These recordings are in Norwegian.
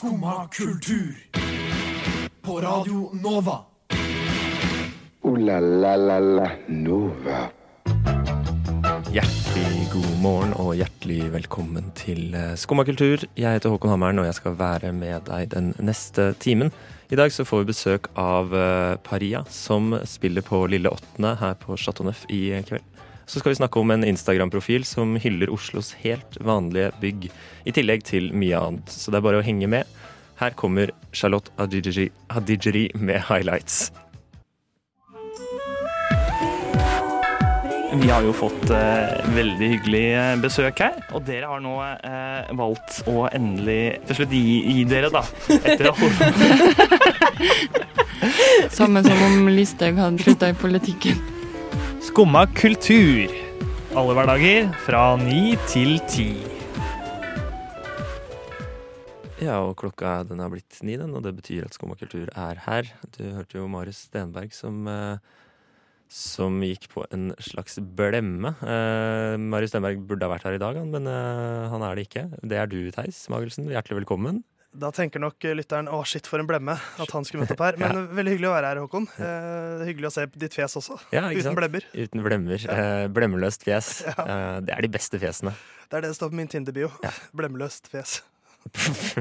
Skumma kultur. På Radio Nova. O-la-la-la-la Nova. Hjertelig god morgen og hjertelig velkommen til eh, Skumma kultur. Jeg heter Håkon Hammeren, og jeg skal være med deg den neste timen. I dag så får vi besøk av eh, Paria, som spiller på Lille Åttende her på Chateau Neuf i kveld. Så skal vi snakke om en Instagram-profil som hyller Oslos helt vanlige bygg, i tillegg til mye annet. Så det er bare å henge med. Her kommer Charlotte Hadijiri med highlights. Vi har jo fått eh, veldig hyggelig eh, besøk her, og dere har nå eh, valgt å endelig til slutt gi, gi dere, da. Etter å Samme som om Listhaug hadde slutta i politikken. Skumma kultur. Alle hverdager fra ni til ti. Ja, og klokka den har blitt ni, den, og det betyr at Skumma kultur er her. Du hørte jo Marius Stenberg som, eh, som gikk på en slags blemme. Eh, Marius Stenberg burde ha vært her i dag, men eh, han er det ikke. Det er du, Theis Magelsen. Hjertelig velkommen. Da tenker nok lytteren 'å, shit, for en blemme' at han skulle møte opp her. Men veldig hyggelig å være her, Håkon. Eh, hyggelig å se ditt fjes også. Ja, Uten blemmer. Uten blemmer. Eh, blemmeløst fjes. Eh, det er de beste fjesene. Det er det det står på min Tinder-bio. Ja. Blemmeløst fjes.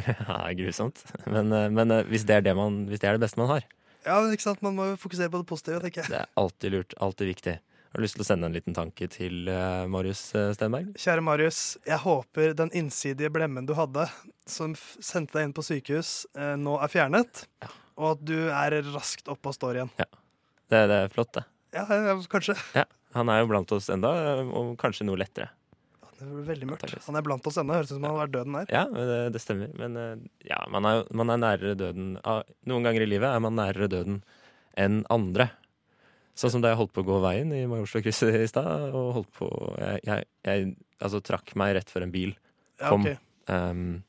ja, grusomt. Men, eh, men eh, hvis, det er det man, hvis det er det beste man har, Ja, men ikke sant? Man må jo fokusere på det positive, tenker jeg. det er alltid lurt. Alltid viktig. Har du lyst til å sende en liten tanke til eh, Marius eh, Stenberg? Kjære Marius, jeg håper den innsidige blemmen du hadde, som sendte deg inn på sykehus, eh, nå er fjernet. Ja. Og at du er raskt oppe og står igjen. Det, det er flott, det. Ja, ja, kanskje. Han er jo blant oss enda, og kanskje noe lettere. Det blir veldig mørkt. Han er blant oss ennå. Høres ut som han har vært døden nær. Ja, det, det stemmer. Men ja, man er, man er nærere døden ah, Noen ganger i livet er man nærere døden enn andre. Sånn som da jeg holdt på å gå veien i Majorstukrysset i stad, og holdt på jeg, jeg, jeg altså, trakk meg rett før en bil Ja, kom. Um,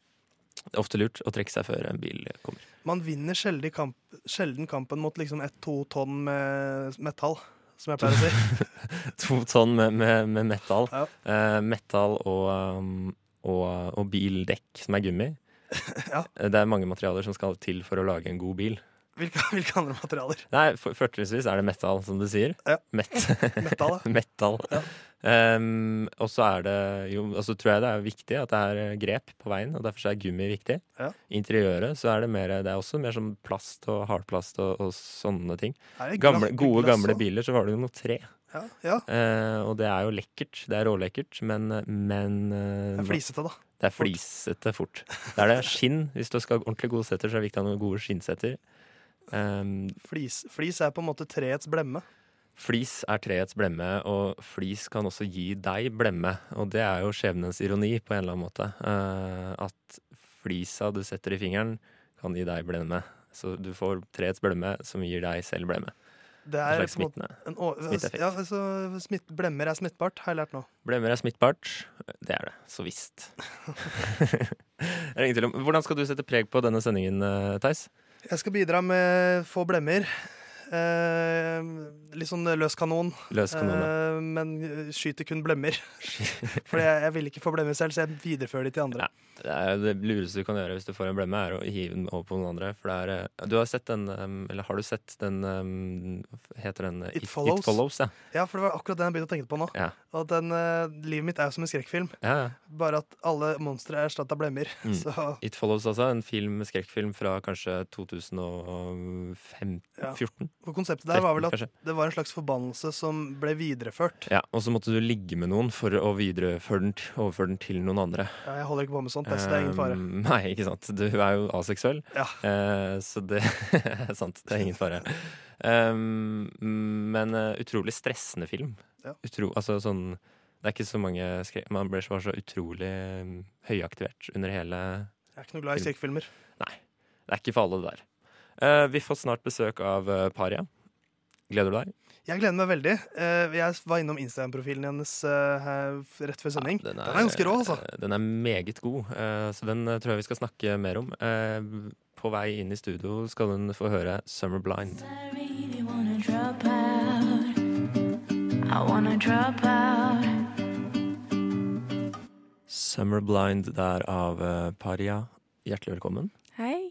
det er ofte lurt å trekke seg før en bil kommer. Man vinner sjelden, kamp, sjelden kampen mot liksom ett-to tonn med metall, som jeg pleier å si. To tonn med, med, med metal. Ja. Uh, metal og, um, og, og bildekk som er gummi. Ja. Det er mange materialer som skal til for å lage en god bil. Hvilke, hvilke andre materialer? Nei, for- fortrinnsvis er det metal, som du sier. Ja. Met metal. metal. Ja. Um, og så er det jo Og så tror jeg det er viktig at det er grep på veien, og derfor er gummi viktig. Ja. Interiøret så er det mer Det er også mer som plast og hardplast og, og sånne ting. Gamle, gode, gamle biler så var det jo noe tre. Ja, ja. Uh, og det er jo lekkert. Det er rålekkert, men, men uh, Det er flisete, da. det er flisete fort. Det er det. Skinn. Hvis du skal ha ordentlig gode setter, så er det viktig å ha noen gode skinnsetter. Um, Flis, flis er på en måte treets blemme. Flis er treets blemme, og flis kan også gi deg blemme. Og det er jo skjebnens ironi på en eller annen måte. Uh, at flisa du setter i fingeren, kan gi deg blemme. Så du får treets blemme som gir deg selv blemme. Det er en måte smittende. en smitteeffekt. Ja, altså, smitt, blemmer er smittbart, har jeg lært nå. Blemmer er smittbart. Det er det. Så visst. Er. Hvordan skal du sette preg på denne sendingen, eh, Theis? Jeg skal bidra med få blemmer. Eh, litt sånn løs kanon, Løs kanone. eh, men skyter kun blemmer. For jeg, jeg vil ikke få blemmer selv, så jeg viderefører de til andre. Det, er det lureste du kan gjøre hvis du får en blemme, er å hive den over på noen andre. For det er eh, Du har sett den Eller har du sett den Heter den It, It Follows. It Follows ja. Ja, for det var akkurat den jeg begynte å tenke på nå. Ja. Og den, Livet mitt er jo som en skrekkfilm, ja, ja. bare at alle monstre er erstatta blemmer. Mm. Så It Follows altså. En film, skrekkfilm fra kanskje 2014? Ja. For konseptet der var vel at det var en slags forbannelse som ble videreført. Ja, og så måtte du ligge med noen for å videreføre den, overføre den til noen andre. Ja, jeg holder ikke på med sånt, så det er ingen fare. Um, nei, ikke sant. Du er jo aseksuell, Ja. uh, så det er sant. Det er ingen fare. Um, men uh, utrolig stressende film. Ja. Utro, altså sånn Det er ikke så mange skrev... Man ble så, så utrolig um, høyaktivert under hele Jeg er ikke noe glad i skrekkfilmer. Det er ikke for alle, det der. Eh, vi får snart besøk av uh, Paria. Gleder du deg? Jeg gleder meg veldig. Eh, Jeg var innom Instagram-profilen hennes eh, rett før sending. Den Den er ganske rå, altså. eh, Den er meget god, eh, så den eh, tror jeg vi skal snakke mer om. Eh, På vei inn i studio skal hun få høre 'Summer Blind'. I really wanna drop out. I wanna drop out. Summer Blind der av eh, Paria. Hjertelig velkommen. Hei.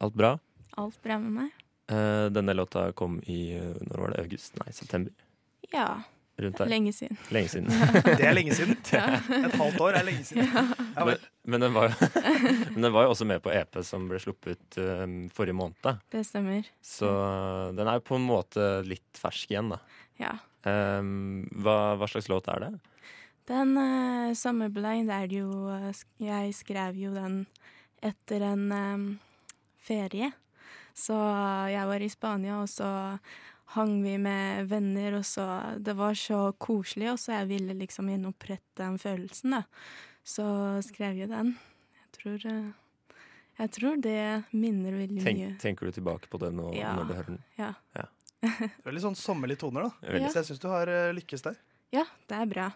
Alt bra? Alt bra med meg? Eh, denne låta kom i eh, når var det, august? Nei, september. Ja. Lenge siden. Lenge siden. Det er lenge siden. Et halvt år er lenge siden. Ja, Men, men, den var men den var jo også med på EP som ble sluppet eh, forrige måned. Det stemmer. Så den er jo på en måte litt fersk igjen, da. Ja. Um, hva, hva slags låt er det? Den uh, 'Summerblind' er det jo uh, Jeg skrev jo den etter en um, ferie. Så jeg var i Spania, og så hang vi med venner, og så Det var så koselig, og så jeg ville liksom gjenopprette den følelsen, da. Så skrev jeg den. Jeg tror eh, Jeg tror det minner veldig mye. Tenker du tilbake på det nå Ja. når du hører den? Ja. Veldig sånn sommerlige toner, da. Ja. Så jeg syns du har eh, lykkes der. Ja, det er bra.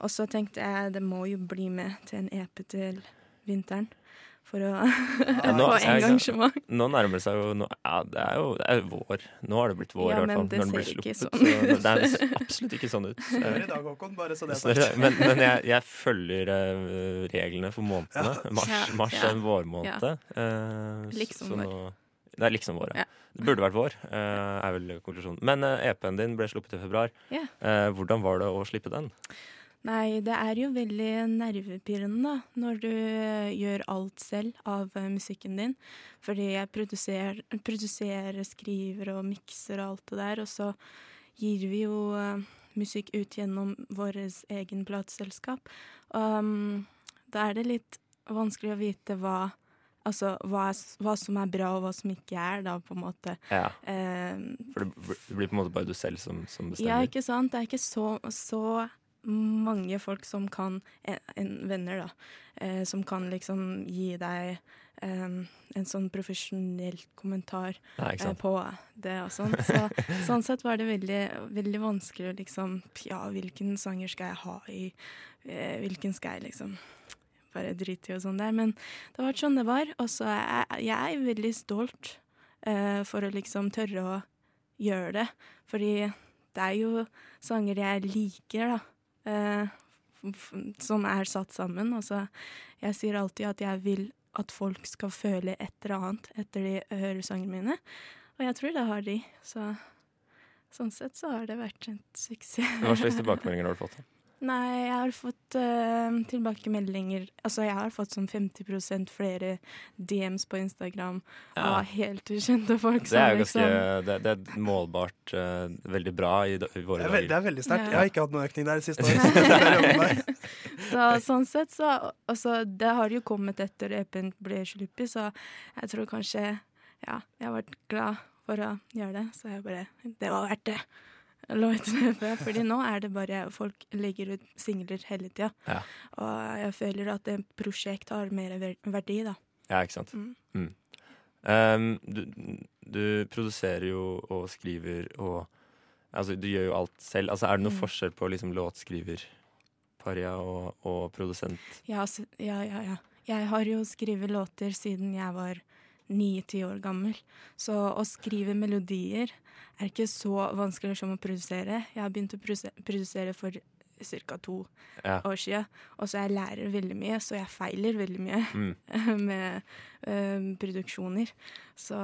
Og så tenkte jeg det må jo bli med til en EP til vinteren. For å nå- få engasjement. Nå nærmer det seg jo nå, Ja, det er jo det er vår. Nå har det blitt vår, Ja, i hvert fall. Når den blir sluppet. sånn Så det, det ser absolutt ikke sånn ut. Snør i dag, Håkon, bare så det er sagt. Men, men jeg, jeg følger eh, reglene for månedene. Mars, Ja, mars er en vårmåned. Uh, Liksom så vår. nå- Det er liksom vår, ja. Det burde vært vår, uh, er vel konklusjonen. Men uh, EP-en din ble sluppet i februar. Yeah. Eh, hvordan var det å slippe den? Nei, det er jo veldig nervepirrende da, når du eh, gjør alt selv av eh, musikken din. Fordi jeg produserer, produserer skriver og mikser og alt det der, og så gir vi jo eh, musikk ut gjennom vårt egen plateselskap. Um, da er det litt vanskelig å vite hva Altså hva, hva som er bra, og hva som ikke er, da, på en måte. Ja, Eh, For det blir på en måte bare du selv som, som Ja, ikke sant? Det er ikke så, så mange folk som kan en, en Venner, da. Eh, som kan liksom gi deg em, en sånn profesjonell kommentar Nei, eh, på det og sånn. Så, sånn sett var det veldig, veldig vanskelig å liksom Ja, hvilken sanger skal jeg ha i? Eh, hvilken skal jeg liksom bare drite i og sånn der. Men det var sånn det var. Og så er jeg, jeg er veldig stolt eh, for å liksom tørre å gjøre det. Fordi det er jo sanger jeg liker, da. Eh, som er satt sammen. Altså, jeg sier alltid at jeg vil at folk skal føle et eller annet etter de hører sangene mine. Og jeg tror det har de. Så sånn sett så har det vært en suksess. Hva slags tilbakemeldinger har du fått? Nei, jeg har fått uh, tilbakemeldinger Altså, jeg har fått sånn 50% flere DMs på Instagram Ja. av helt ukjente folk. Det er jo ganske liksom Det, det er målbart uh, veldig bra i, i Det våre er, veld, det er veldig sterkt. Ja. Jeg har ikke hatt noen økning der det siste året. Så sånn sett så Altså, det har jo kommet etter EP-en ble sluppet, så jeg tror kanskje Ja, jeg har vært glad for å gjøre det, så jeg bare Det var verdt det. Fordi nå er det bare Folk legger ut singler hele tida. Ja. Og jeg føler at et prosjekt har mer verdi, da. Ja, ikke sant. Mm. Mm. Um, du, du produserer jo og skriver og Altså, du gjør jo alt selv. Altså, er det noe Mm. forskjell på liksom låtskriverparia og, og produsent? Ja, ja, ja, ja. Jeg har jo skrevet låter siden jeg var ni-ti år gammel. Så å skrive melodier er ikke så vanskelig som å produsere. Jeg har begynt å produsere for ca. to Ja. år siden, og så jeg lærer veldig mye, så jeg feiler veldig mye Mm. med um, produksjoner. Så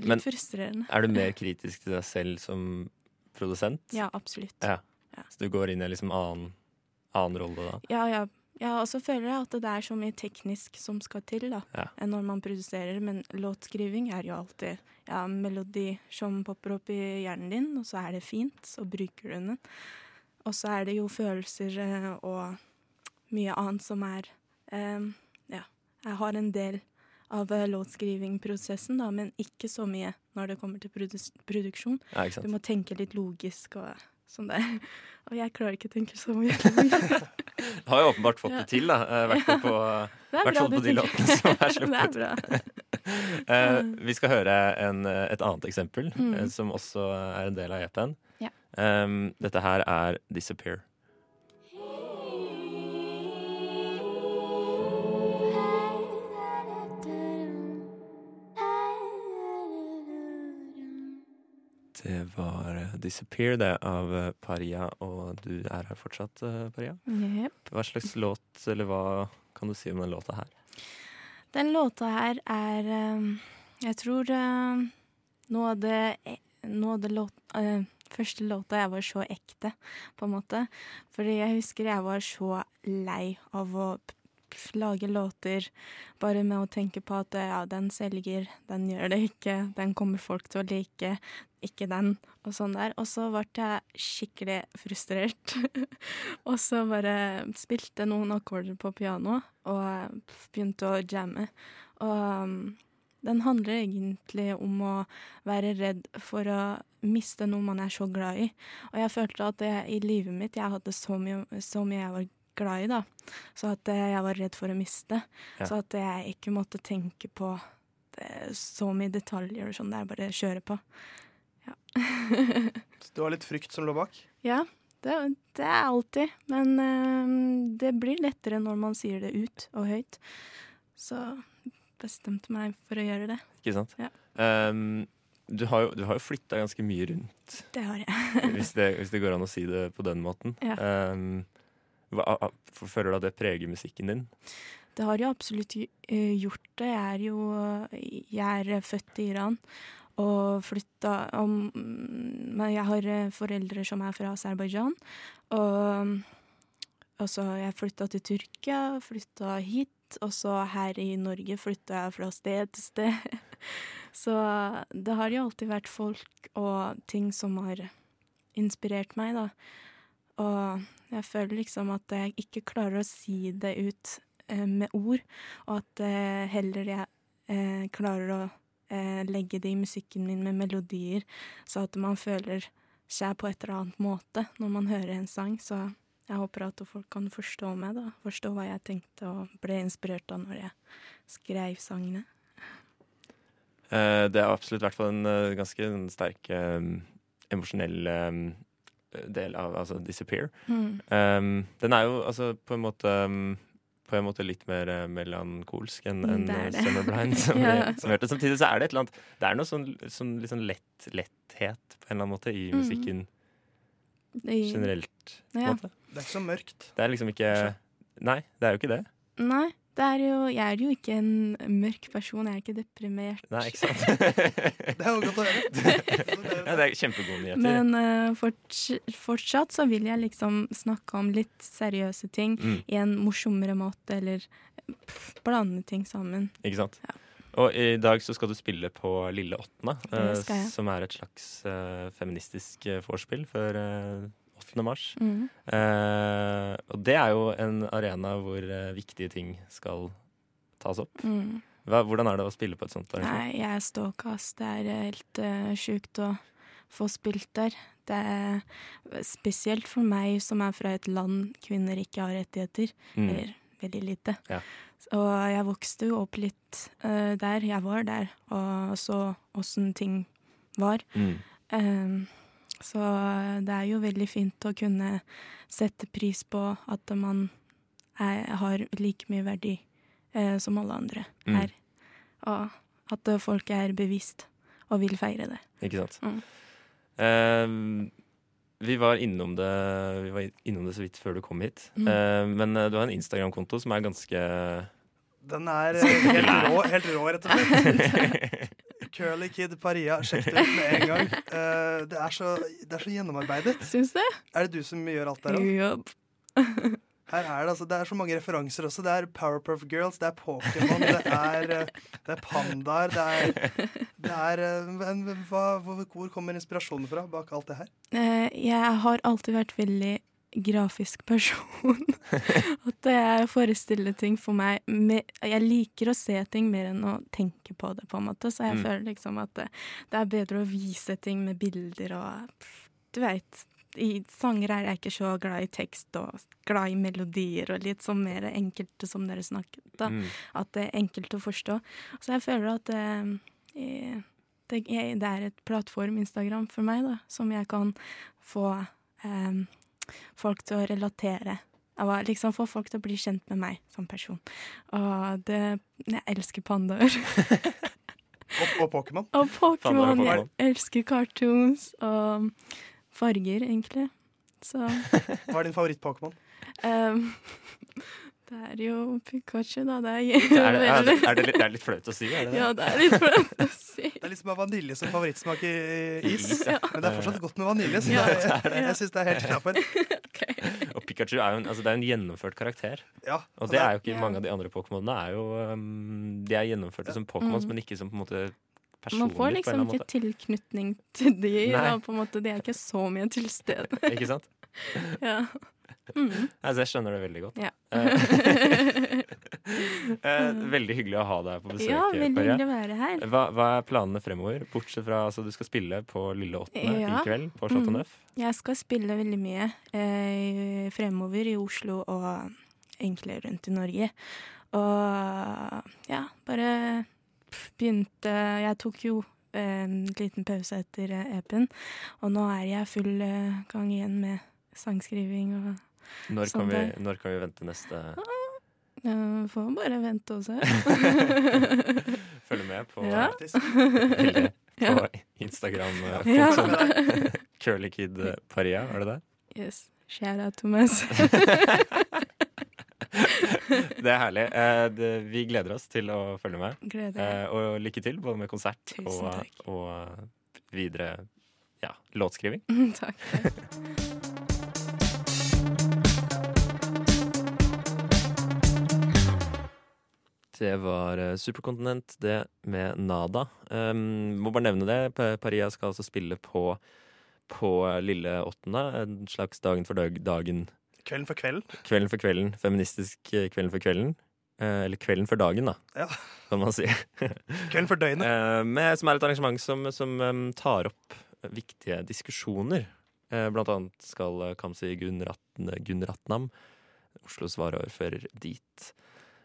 litt Men- frustrerende. Er du mer kritisk til deg selv som produsent? Ja, absolutt. Ja. Ja. Så du går inn i en liksom annen, annen rolle da? Ja, ja. Ja, og så føler jeg at det er så mye teknisk som skal til da, Ja. enn når man produserer. Men låtskriving er jo alltid ja, melodi som popper opp i hjernen din, og så er det fint, så bruker du den. Og så er det jo følelser eh, og mye annet som er um, Ja, jeg har en del av eh, låtskrivingprosessen, da, men ikke så mye når det kommer til produksjon. Ja, Du må tenke litt logisk og sånn der. Og jeg klarer ikke å tenke så mye. Har jo åpenbart fått det til, da. Vært I hvert fall på, hvert fall på de låtene som er Det sluppet. Eh, vi skal høre en, eh, et annet eksempel, Mm. eh, som også er en del av EP-en. Ja. Um, dette her er 'Disappear'. Det var eh, 'Disappear', det, av eh, Paria, og du er her fortsatt, eh, Paria. Yep. Hva slags låt, eller hva kan du si om den låta her? Den låta her er Jeg tror eh, noe av det, noe av det låt, eh, første låta jeg var så ekte, på en måte. Fordi jeg husker jeg var så lei av å lage låter bare med å tenke på at eh, ja, den selger, den gjør det ikke, den kommer folk til å like, ikke den, og sånn der. Og så ble jeg skikkelig frustrert. og så bare spilte noen akkorder på piano og eh, begynte å jamme. Og um, den handler egentlig om å være redd for å miste noe man er så glad i. Og jeg følte at jeg, i livet mitt jeg hadde så mye, så mye jeg var glad i, da. Så at eh, jeg var redd for å miste. Ja. Så at jeg ikke måtte tenke på det, så mye detaljer og sånn. Det er bare å kjøre på. Så det var litt frykt som lå bak? Ja, det, det er alltid. Men eh, det blir lettere når man sier det ut og høyt. Så bestemte meg for å gjøre det. Ikke sant? Ja. Um, du har jo, du har jo flytta ganske mye rundt, Det har jeg. hvis det, hvis det går an å si det på den måten. Ja. Um, hva, føler du at det preger musikken din? Det har jo absolutt eh, gjort det. Jeg er jo jeg er født i Iran og flytta om, Men jeg har eh, foreldre som er fra Aserbajdsjan. Og, og så jeg flytta til Tyrkia, flytta hit. Og så her i Norge flytta jeg fra sted til sted. Så det har jo alltid vært folk og ting som har inspirert meg, da. Og jeg føler liksom at jeg ikke klarer å si det ut eh, med ord, og at eh, heller jeg eh, klarer å eh, legge det i musikken min med melodier, så at man føler seg på et eller annet måte når man hører en sang. Så jeg håper at folk kan forstå meg, da. Forstå hva jeg tenkte og ble inspirert av når jeg skrev sangene. Eh, det er absolutt i hvert fall en eh, ganske en sterk um, emosjonell um, del av altså 'Disappear'. Mm. Um, den er jo altså på en måte um, på en måte litt mer eh, melankolsk enn en Summer. 'Summerblind'. Som, Ja. vi, som hørte. Samtidig så er det et eller annet Det er noe sånn, sånn litt sånn lett, letthet på en eller annen måte i Mm. musikken mm. generelt. Ja. måte. Det er ikke så mørkt. Det er liksom ikke Nei, det er jo ikke det. Nei, er jo, jeg er jo ikke en mørk person. Jeg er ikke deprimert. Nei, ikke sant? Det er jo godt å høre. ja, det er kjempegode nyheter. Men uh, forts fortsatt så vil jeg liksom snakke om litt seriøse ting Mm. i en morsommere måte, eller pff, blande ting sammen. Ikke sant? Og i dag så skal du spille på Lille Åttende, jeg. som er et slags uh, feministisk vorspiel for 8. mars. Mm. Eh, og det er jo en arena hvor eh, viktige ting skal tas opp. Mm. Hva, hvordan er det å spille på et sånt arrangement? Nei, jeg er ståkast. Det er helt uh, sjukt å få spilt der. Det er spesielt for meg som er fra et land kvinner ikke har rettigheter. Mm. Eller veldig lite. Ja. Og jeg vokste jo opp litt uh, der. Jeg var der og så åssen ting var. Mm. Ehm, så det er jo veldig fint å kunne sette pris på at man er, har like mye verdi eh, som alle andre Mm. her. Og at eh, folk er bevisst og vil feire det. Ikke sant? Mm. Eh, vi var innom det Vi var innom det så vidt før du kom hit. Mm. Eh, men eh, du har en Instagram-konto som er ganske Den er eh, helt rå, helt rå rett og slett. Curly Kid Paria, sjekk det ut med en gang. Uh, det, er så, det er så gjennomarbeidet. Syns det. Er det du som gjør alt der òg? Her er det, altså, det er så mange referanser også. Det er Powerpuff Girls, det er Pokémon, det er, eh, det er pandaer, det er, det er eh, men, hva, hvor, kommer inspirasjonen fra bak alt det her? Eh, jeg har alltid vært veldig grafisk person. At jeg forestiller ting for meg Jeg liker å se ting mer enn å tenke på det, på en måte. Så jeg Mm. føler liksom at det, det er bedre å vise ting med bilder og Du veit. I sanger er jeg ikke så glad i tekst og glad i melodier og litt sånn mer enkelte som dere snakket. da. mm. At det er enkelt å forstå. Så jeg føler at det, eh, det, det er et plattform, Instagram, for meg, da, som jeg kan få eh, folk til å relatere. Og liksom få folk til å bli kjent med meg som person. Og det Jeg elsker pandaer. Og, og Pokémon. Og Pokémon. Jeg elsker cartoons og farger, egentlig. Så Hva er din favoritt-Pokémon? Um, Det er jo Pikachu, da. Det er, Er det, er, det, er, det litt, det er litt flaut å si? Er det det? Ja, det er litt flaut å si. Det er litt som å ha vanilje som favorittsmak i i is. Ja. Men det er fortsatt godt med vanilje, så Ja, er, jeg, jeg syns det er helt innafor. Og Pikachu er jo en, altså det er en gjennomført karakter. Ja, Og det er jo ikke Ja. mange av de andre Pokémonene. er jo um, De er gjennomførte som Pokémons, Mm. men ikke som på en måte. Man får liksom ikke tilknytning til de. Da, på en måte. De er ikke så mye til stede. Ikke sant? Ja. Mm. Altså, jeg skjønner det veldig godt. Ja. Eh, eh, veldig hyggelig å ha deg på besøk. ja, veldig hyggelig å være her. Hva, hva er planene fremover? Bortsett fra altså, du skal spille på Lille Åttende Ja. i kveld på Chateau Mm. Jeg skal spille veldig mye eh, fremover i Oslo og egentlig rundt i Norge. Og ja, bare begynte Jeg tok jo en liten pause etter eh, EP-en, og nå er jeg full eh, gang igjen med sangskriving og Når, kan vi- når kan vi vente neste uh, Får bare vente og se. Følge med på, Ja. Ja. på Instagram. eh, Ja. kontoen. Curly Kid eh, Paria, var det det? Yes. Share out to Thomas. Det er herlig. Eh, vi gleder oss til å følge med. Gleder. Og lykke til, både med konsert og, og videre ja, låtskriving. Takk. Det var eh, Superkontinent, det med Nada. Um, må bare nevne det. Paria skal altså spille på, på Lille Åttende. En slags dagen for dag, dagen. Kvelden for kvelden. Kvelden for kvelden. Feministisk eh, Kvelden for kvelden. Eh, eller Kvelden for dagen, da, Ja. kan man si. Kvelden for døgnet. Eh, med, som er et arrangement som, som um, tar opp viktige diskusjoner. Eh, blant annet skal eh, Kamzy Gunratnam, Oslos varaordfører, dit.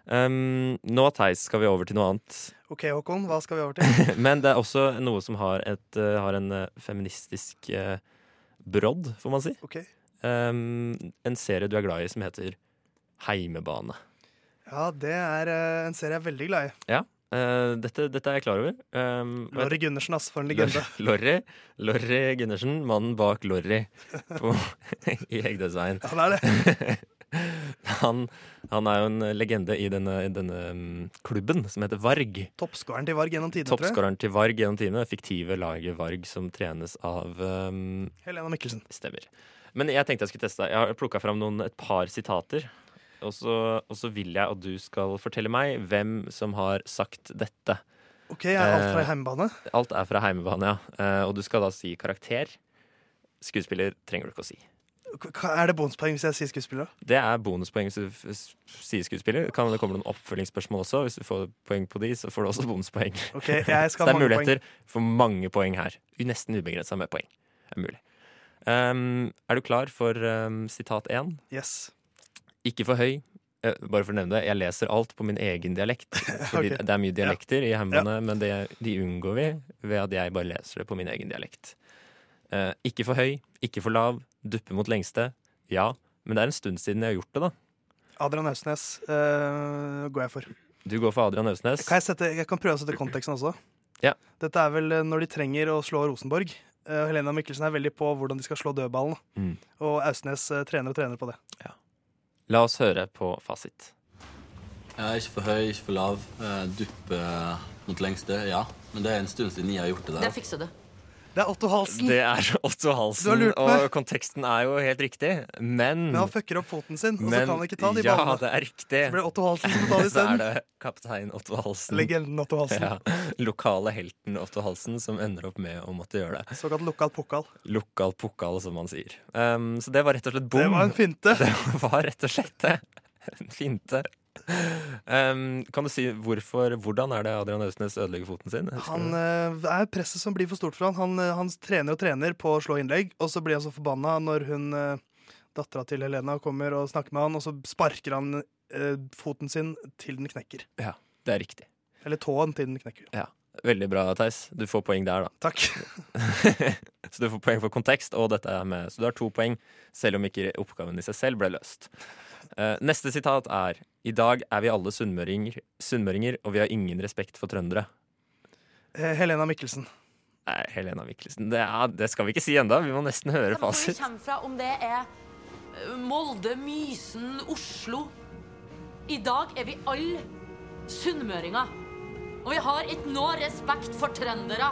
Um, nå, Theis, skal vi over til noe annet. OK, Håkon, hva skal vi over til? Men det er også noe som har, et, uh, har en eh, feministisk uh, brodd, får man si. Ok. Um, en serie du er glad i som heter Heimebane. Ja, det er uh, en serie jeg er veldig glad i. Ja, dette, dette er jeg klar over. Um, Lorry Gundersen, ass, for en legende. Lorry, Lorry Gundersen, mannen bak Lorry på, i Ja, Han er det. Han, han er jo en legende i denne, denne mm, klubben som heter Varg. Toppskåreren til Varg gjennom tidene. Toppskåreren til Varg gjennom tidene. Fiktive laget Varg som trenes av um, Helena Mikkelsen. Stemmer. Men jeg tenkte jeg skulle teste. Jeg har plukka fram noen, et par sitater. Og så, og så vil jeg at du skal fortelle meg hvem som har sagt dette. OK, er alt fra heimebane? Alt er fra heimebane, ja. Eh, og du skal da si karakter. Skuespiller trenger du ikke å si. Er det bonuspoeng hvis jeg sier skuespiller? Det er bonuspoeng hvis du sier skuespiller. Kan det komme noen oppfølgingsspørsmål også. Hvis du får poeng på de, så får du også bonuspoeng. Okay, jeg Så det er muligheter poeng. for mange poeng her. Nesten ubegrensa med poeng. Er mulig. Um, er du klar for um, sitat én? Yes. Ikke for høy. Eh, bare for å nevne det, jeg leser alt på min egen dialekt. Fordi okay. Det er mye dialekter i hjemmene, men det, de unngår vi ved at jeg bare leser det på min egen dialekt. Eh, ikke for høy, ikke for lav, duppe mot lengste. Ja, men det er en stund siden jeg har gjort det, da. Adrian Hausnes eh, går jeg for. Du går for Adrian Øsnes. Kan jeg, sette, jeg kan prøve å sette konteksten også. Ja. Dette er vel eh, når de trenger å slå Rosenborg. Eh, Helena Mikkelsen er veldig på hvordan de skal slå dødballen. Mm. Og Ausnes eh, trener og trener på det. La oss høre på fasit. Ja, ikke for høy, ikke for lav. Eh, duppe mot lengste, ja. Men det er en stund siden jeg har gjort det der. Det fikser du. Det er Otto Halsen! Det er Otto Halsen, og konteksten er jo helt riktig, men Men han fucker opp foten sin, og så kan han ikke ta de Ja, ballene. det er riktig. Så blir det Otto Halsen som må ta de Så er det kaptein Otto Halsen. Legenden Otto Halsen. Ja, lokale helten Otto Halsen som ender opp med å måtte gjøre det. Såkalt lokal pokal. Lokal pokal, som man sier. Um, så det var rett og slett bom. Det var en finte. Det var rett og slett det. En finte. Um, kan du si hvorfor, hvordan er det Adrian Ausnes ødelegger foten sin? Han uh, er presset som blir for stort for han. Han, eh, han trener og trener på å slå innlegg, og så blir han så forbanna når hun uh, dattera til Helena kommer og snakker med han, og så sparker han eh, foten sin til den knekker. Ja, det er riktig. Eller tåen til den knekker. Veldig bra, Theis. Du får poeng der, da. Takk. så du får poeng for kontekst, og dette er med. Så du har to poeng, selv om ikke oppgaven i seg selv ble løst. Eh, neste sitat er I dag er vi alle sunnmøringer, sunnmøringer, og vi har ingen respekt for trøndere. Eh, Helena Mikkelsen. Nei, Helena Mikkelsen. Det, er, det skal vi ikke si enda. Vi må nesten høre Hvor vi fasit. kommer fra, om det er eh, Molde, Mysen, Oslo I dag er vi alle sunnmøringer. Og vi har ikke noe respekt for trøndere.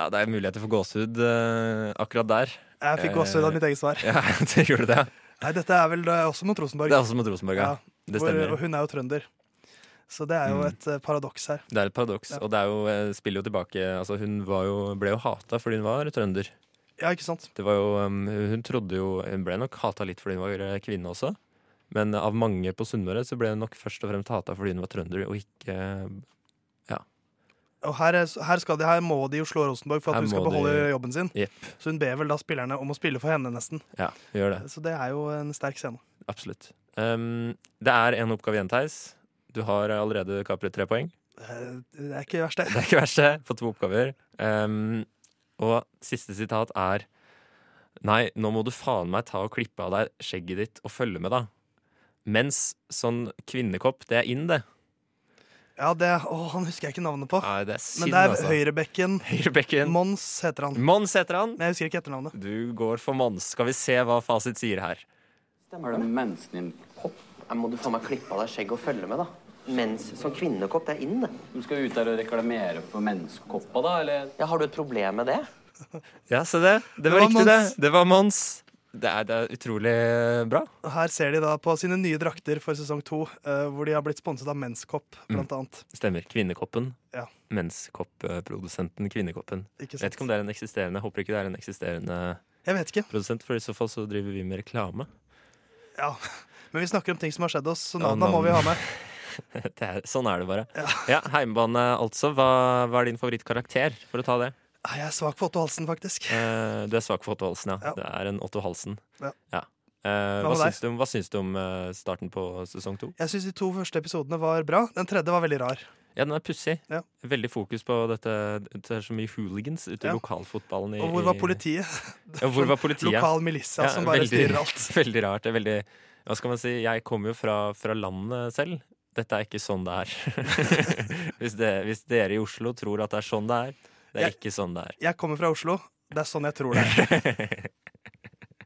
Ja, det er muligheter for gåsehud eh, akkurat der. Jeg fikk også av mitt eget svar. Ja, det gjorde det. Nei, dette er vel også mot Rosenborg. Det er også mot Rosenborg, ja. Det hvor- stemmer. Og hun er jo trønder. Så det er jo Mm. et mm. paradoks her. Det er et paradoks. Ja. Og det er jo, eh, spiller jo tilbake altså Hun var jo, ble jo hata fordi hun var trønder. Ja, ikke sant? Det var jo, um, hun trodde jo Hun ble nok hata litt fordi hun var eh, kvinne også. Men av mange på Sunnmøre så ble hun nok først og fremst hata fordi hun var trønder, og ikke Og her, er, her, skal de, her må de jo slå Rosenborg for at Her hun skal beholde de- jobben sin. Yep. Så hun ber vel da spillerne om å spille for henne, nesten. Ja, gjør det. Så det er jo en sterk scene. Absolutt. Um, det er en oppgave igjen, Theis. Du har allerede kapret tre poeng. Eh, Det er ikke verst, det. Det er ikke verst, det. På to oppgaver. Um, og siste sitat er Nei, nå må du faen meg ta og klippe av deg skjegget ditt og følge med, da. Mens sånn kvinnekopp, det er inn, det. Ja, det Å, han husker jeg ikke navnet på. Nei, det er synd, Men det er altså. høyrebekken. Høyrebekken. Mons heter han. Mons heter han. Men jeg husker ikke etternavnet. Du går for Mons. Skal vi se hva fasit sier her. Stemmer det? Mensen din kopp? Jeg må du faen meg klippe av deg skjegg og følge med, da. Mens som kvinnekopp, det er inn, det. Du skal ut der og reklamere for menskoppa, da, eller? Ja, Har du et problem med det? Ja, se det. Det Det var riktig, riktig, det. Mons. Det var Mons. Det er, det er utrolig bra. Her ser de da på sine nye drakter for sesong to, uh, hvor de har blitt sponset av Menskopp, Mm. blant annet. Stemmer. Kvinnekoppen. Ja. Menskopp-produsenten Kvinnekoppen. Ikke Jeg sant. vet ikke om det er en eksisterende. Håper ikke det er en eksisterende Jeg vet ikke. produsent, for i så fall så driver vi med reklame. Ja. Men vi snakker om ting som har skjedd oss, så Ja, må vi ha med. Det er, sånn er det bare. Ja, Heimbane altså. Hva, hva er din favorittkarakter, for å ta det? Ah, Jeg er svak for Otto Halsen, faktisk. Eh, du er svak for Otto Halsen, ja. Ja. Det er en Otto Halsen. Ja. Eh, hva, syns du om, hva syns du om eh, starten på sesong to? Jeg syns de to første episodene var bra. Den tredje var veldig rar. Ja, den er pussig. Ja. Veldig fokus på dette Det er så mye hooligans ute i Ja. lokalfotballen. I, Og hvor var politiet? Ja, hvor var politiet? Lokal milissa Ja, som bare veldig- styrer alt. Veldig rart. Det er veldig Hva skal man si? Jeg kommer jo fra, fra landet selv. Dette er ikke sånn det er. hvis, det, hvis dere i Oslo tror at det er sånn det er, det er Jeg- ikke sånn det er. Jeg kommer fra Oslo. Det er sånn jeg tror det er.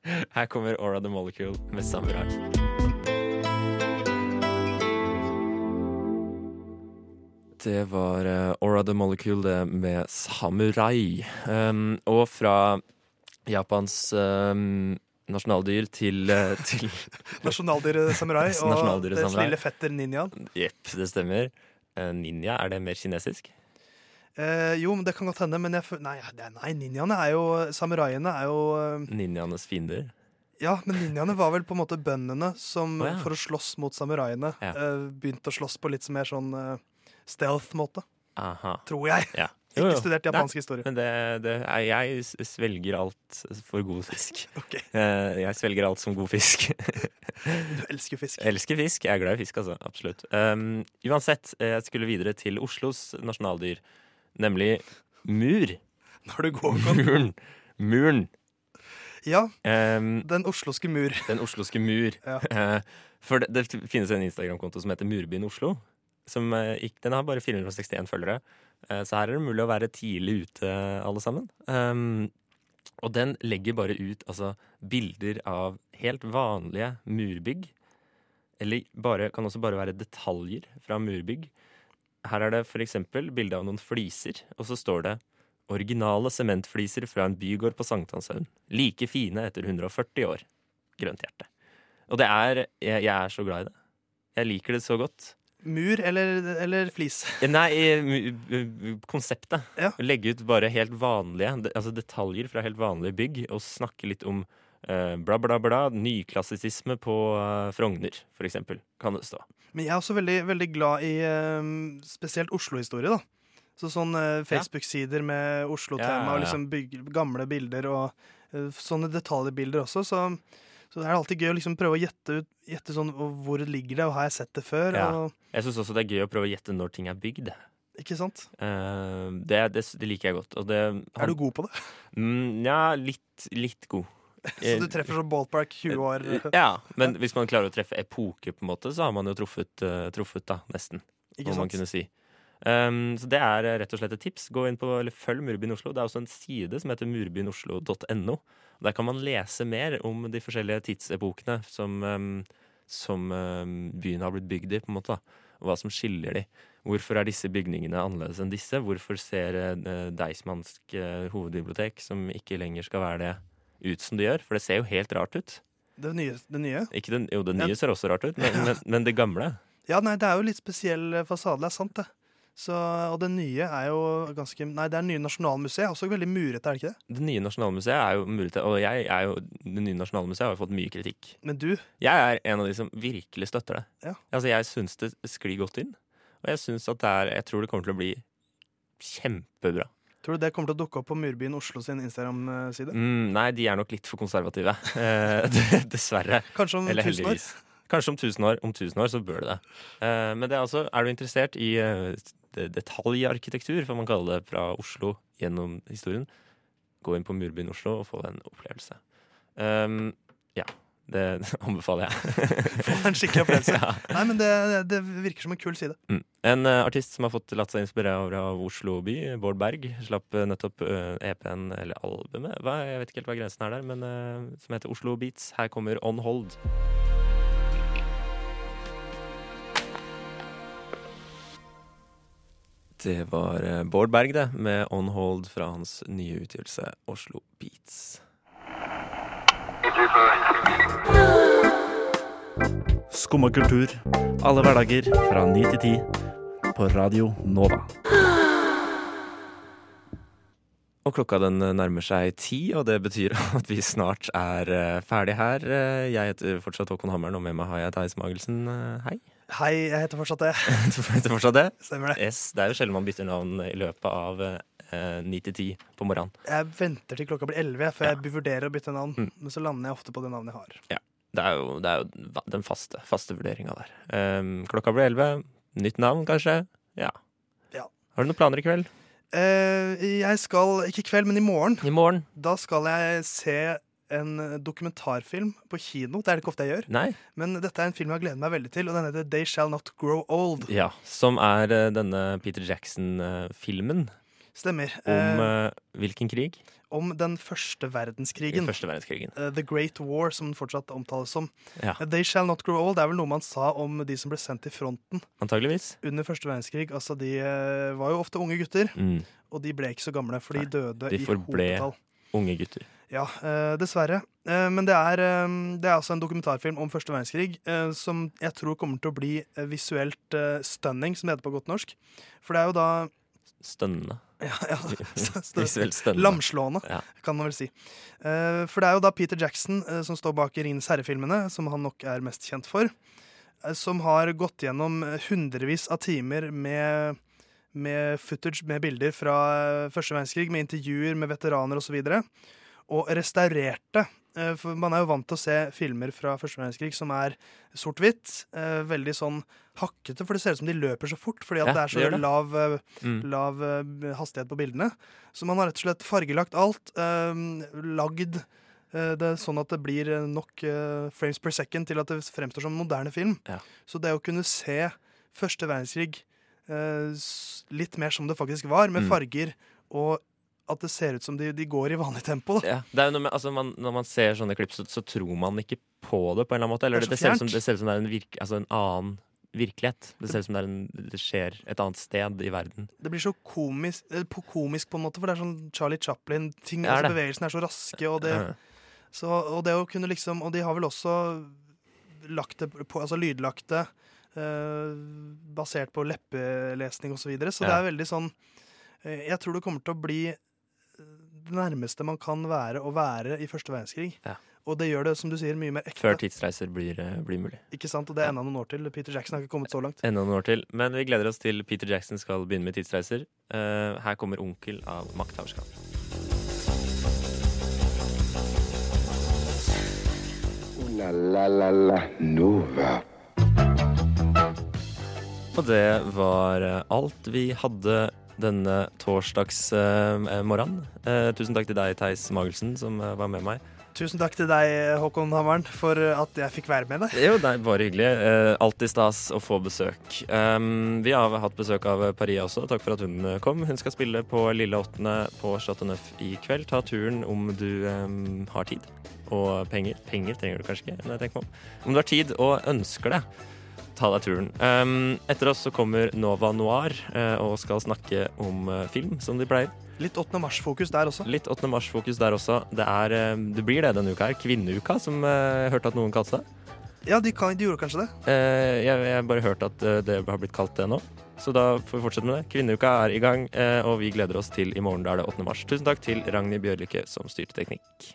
Her kommer Aura the Molecule med Samurai. Det var eh, Aura the Molecule det med Samurai. Um, og fra Japans um, nasjonaldyr til, eh, til Nasjonaldyret samurai og deres lille fetter ninjaen. Jepp, det stemmer. Eh, ninja, er det mer kinesisk? Eh, jo, men det kan godt hende, men jeg, nei, nei, ninjaene er jo Samuraiene er jo eh, Ninjaenes fiender? Ja, men ninjaene var vel på en måte bøndene som oh, ja. for å slåss mot samuraiene Ja. eh, begynte å slåss på litt mer sånn eh, stealth-måte. Aha. Tror jeg. Ja. Ikke studert japansk Nei, historie. Men det, det jeg svelger alt for god fisk. Ok. Eh, Jeg svelger alt som god fisk. Du elsker fisk. Jeg elsker fisk. Jeg er glad i fisk, altså. Absolutt. Um, uansett, jeg skulle videre til Oslos nasjonaldyr, nemlig mur. Når du går på Muren. Muren. Ja, Um, den osloske mur. den osloske mur. Ja. Eh, For det, det finnes en Instagram-konto som heter Murbyen Oslo. Som, eh, den har bare 461 følgere. Eh, Så her er det mulig å være tidlig ute, alle sammen. Um, og den legger bare ut altså, bilder av helt vanlige murbygg. Eller bare, kan også bare være detaljer fra murbygg. Her er det f.eks. bilde av noen fliser, og så står det Originale sementfliser fra en bygård på Sankthanshaugen. Like fine etter 140 år. Grønt hjerte. Og det er jeg, jeg er så glad i det. Jeg liker det så godt. Mur eller, eller flis? Nei, konseptet. Ja. Legge ut bare helt vanlige altså detaljer fra helt vanlige bygg, og snakke litt om bla, bla, bla. Nyklassisisme på eh, Frogner, for eksempel. Kan det stå. Men jeg er også veldig, veldig glad i eh, spesielt Oslo-historie, da. Så sånn eh, Facebook-sider med Oslo-tema Ja, ja, ja. og liksom bygge, gamle bilder og eh, sånne detaljbilder også. Så, så det er alltid gøy å liksom prøve å gjette, ut, gjette sånn hvor hvor ligger det, og har jeg sett det før? Og, Jeg syns også det er gøy å prøve å gjette når ting er bygd. ikke sant? Uh, det, det, det liker jeg godt. Det, Er du god på det? Mm, ja, litt, litt god. Så du treffer sånn ballpark 20 år? Eh, Ja, men hvis man klarer å treffe epoke, på en måte, så har man jo truffet, uh, truffet da, nesten. Ikke må man kunne si. Um, så det er eh, rett og slett et tips. Gå inn på, eller Følg Murbyen Oslo. Det er også en side som heter murbyenoslo.no. Der kan man lese mer om de forskjellige tidsepokene som, um, som um, byen har blitt bygd i, på en måte. da. Hva som skiller de. Hvorfor er disse bygningene annerledes enn disse? Hvorfor ser uh, Deichmansk uh, hovedbibliotek, som ikke lenger skal være det, ut som det gjør? For det ser jo helt rart ut. Det nye? Det nye? Den, jo, det nye Ja. ser også rart ut, men, men, men det gamle Ja, nei, det er jo litt spesiell eh, fasade, det er sant det. Så, og det nye er jo ganske Nei, det er nye Nasjonalmuseet. Også veldig murete, er det ikke det? Det nye Nasjonalmuseet er jo murete, Og jeg er jo Det nye Nasjonalmuseet har jo fått mye kritikk. Men du Jeg er en av de som virkelig støtter det. Ja. Altså, jeg syns det sklir godt inn. Og jeg syns at det er Jeg tror det kommer til å bli kjempebra. Tror du det kommer til å dukke opp på Murbyen Oslo sin Instagram-side? Mm, nei, de er nok litt for konservative. Eh, dessverre. Kanskje om Eller 1000 år? Kanskje om tusen år. Om tusen år så bør det det. Eh, men det er altså Er du interessert i eh, detaljarkitektur, får man kalle det, fra Oslo gjennom historien, gå inn på Murbyen Oslo og få deg en opplevelse. Um, ja. Det anbefaler jeg. Få en skikkelig opplevelse. ja. Nei, men det, det virker som en kul side. Mm. En uh, artist som har fått latt seg inspirere av Oslo by, Bård Berg, slapp uh, nettopp uh, EP-en, eller albumet, hva, jeg vet ikke helt hva grensen er der, men eh, som heter Oslo Beats. Her kommer On Hold. Det var eh, Bård Berg, det, med On Hold fra hans nye utgivelse Oslo Beats. Skumma kultur. Alle hverdager fra ni til ti på Radio Nova. Og klokka den nærmer seg ti, og det betyr at vi snart er eh, ferdig her. Eh, Jeg heter fortsatt Håkon Hammeren, og med meg har jeg Theis Magelsen. Eh, Hei. Hei, jeg heter fortsatt det. Du heter fortsatt det? Stemmer det. Yes, det er jo sjelden man bytter navn i løpet av eh, ni til ti på morgenen. Jeg venter til klokka blir 11 før jeg vurderer å bytte navn. Mm. Men så lander jeg ofte på det navnet jeg har. Ja. Det er jo, det er jo den faste, faste vurderinga der. Um, klokka blir elleve. Nytt navn, kanskje? Ja. Ja. Har du noen planer i kveld? Uh, jeg skal, ikke i kveld, men i morgen, I morgen? da skal jeg se en dokumentarfilm på kino. Det er det ikke ofte jeg gjør. Nei? Men dette er en film jeg gleder meg veldig til, og den heter They Shall Not Grow Old. Ja. Som er eh, denne Peter Jackson-filmen Stemmer. om Eh, eh, hvilken krig? om den første verdenskrigen. Den første verdenskrigen. Uh, The Great War, som den fortsatt omtales som. Ja. Uh, They Shall Not Grow Old det er vel noe man sa om de som ble sendt til fronten Antageligvis. under første verdenskrig. Altså, De uh, var jo ofte unge gutter, Mm. og de ble ikke så gamle, for de døde De i hopetall. unge gutter. Ja, dessverre. Men det er, det er altså en dokumentarfilm om første verdenskrig som jeg tror kommer til å bli visuelt stunning, som det heter på godt norsk. For det er jo da Stønnende. Ja, ja. Lamslående, Ja. kan man vel si. Uh, for det er jo da Peter Jackson uh, som står bak Ringenes herre-filmene, som han nok er mest kjent for, uh, som har gått gjennom hundrevis av timer med med footage med bilder fra første verdenskrig, med intervjuer med veteraner osv. Og, så og restaurerte. Eh, For man er jo vant til å se filmer fra første verdenskrig som er sort-hvitt. eh, Veldig sånn hakkete, for det ser ut som de løper så fort fordi at Ja, det er så det. lav, eh, Mm. lav hastighet på bildene. Så man har rett og slett fargelagt alt. Lagd det det sånn at det blir nok frames per second til at det fremstår som en moderne film. Ja. Så det å kunne se første verdenskrig litt mer som det faktisk var, med Mm. farger, og at det ser ut som de, de går i vanlig tempo. Da. Ja, er med, altså man, når man ser sånne klipp, så, så tror man ikke på det på en eller annen måte. Eller Det det, det, ser ut som, det ser ut som det er en, virke, altså en annen virkelighet. Det ser ut som det, en, det skjer et annet sted i verden. Det blir så komisk, eh, på- komisk på en måte, for det er sånn Charlie Chaplin. Ting, er altså, bevegelsene er så raske, og det, så, og det å kunne liksom Og de har vel også lagt det på Altså lydlagt det eh, basert på leppelesning osv. Så, videre. så det er veldig sånn eh, Jeg tror det kommer til å bli det nærmeste man kan være å være i første verdenskrig. Ja. Og det gjør det, som du sier, mye mer ekte. Før tidsreiser blir, eh, blir mulig. Ikke sant? Og det er enda noen år til. Peter Jackson har ikke kommet så langt. Enda noen år til. Men vi gleder oss til Peter Jackson skal begynne med tidsreiser. Uh, her kommer 'Onkel' av Makthaverskap. La la la la Nova. Og det var eh, alt vi hadde denne torsdags eh, morgenen. Eh, tusen takk til deg, Theis Magelsen, som eh, var med meg. Tusen takk til deg, Håkon Hammeren, for at jeg fikk være med deg. Jo, det er bare hyggelig. Eh, alltid stas å få besøk. Um, vi har hatt besøk av Paria også. Takk for at hun eh, kom. Hun skal spille på Lille Åttende på Chateau Neuf i kveld. Ta turen om du um, har tid og penger. Penger trenger du kanskje ikke. når jeg tenker meg om. Om du har tid og ønsker det, ta deg turen. Um, etter oss så kommer Nova Noir uh, og skal snakke om uh, film, som de pleier. Litt 8. mars-fokus der også. Litt 8. mars-fokus der også. Det, er, eh, det blir det denne uka her. Kvinneuka, som jeg hørte at noen kalte det. Ja, de, kan, de gjorde kanskje det. Jeg har bare hørt at det har blitt kalt det nå. Så da får vi fortsette med det. Kvinneuka er i gang, og vi gleder oss til i morgen. Da er det 8. mars. Tusen takk til Ragnhild Bjørlykke som styrte teknikk.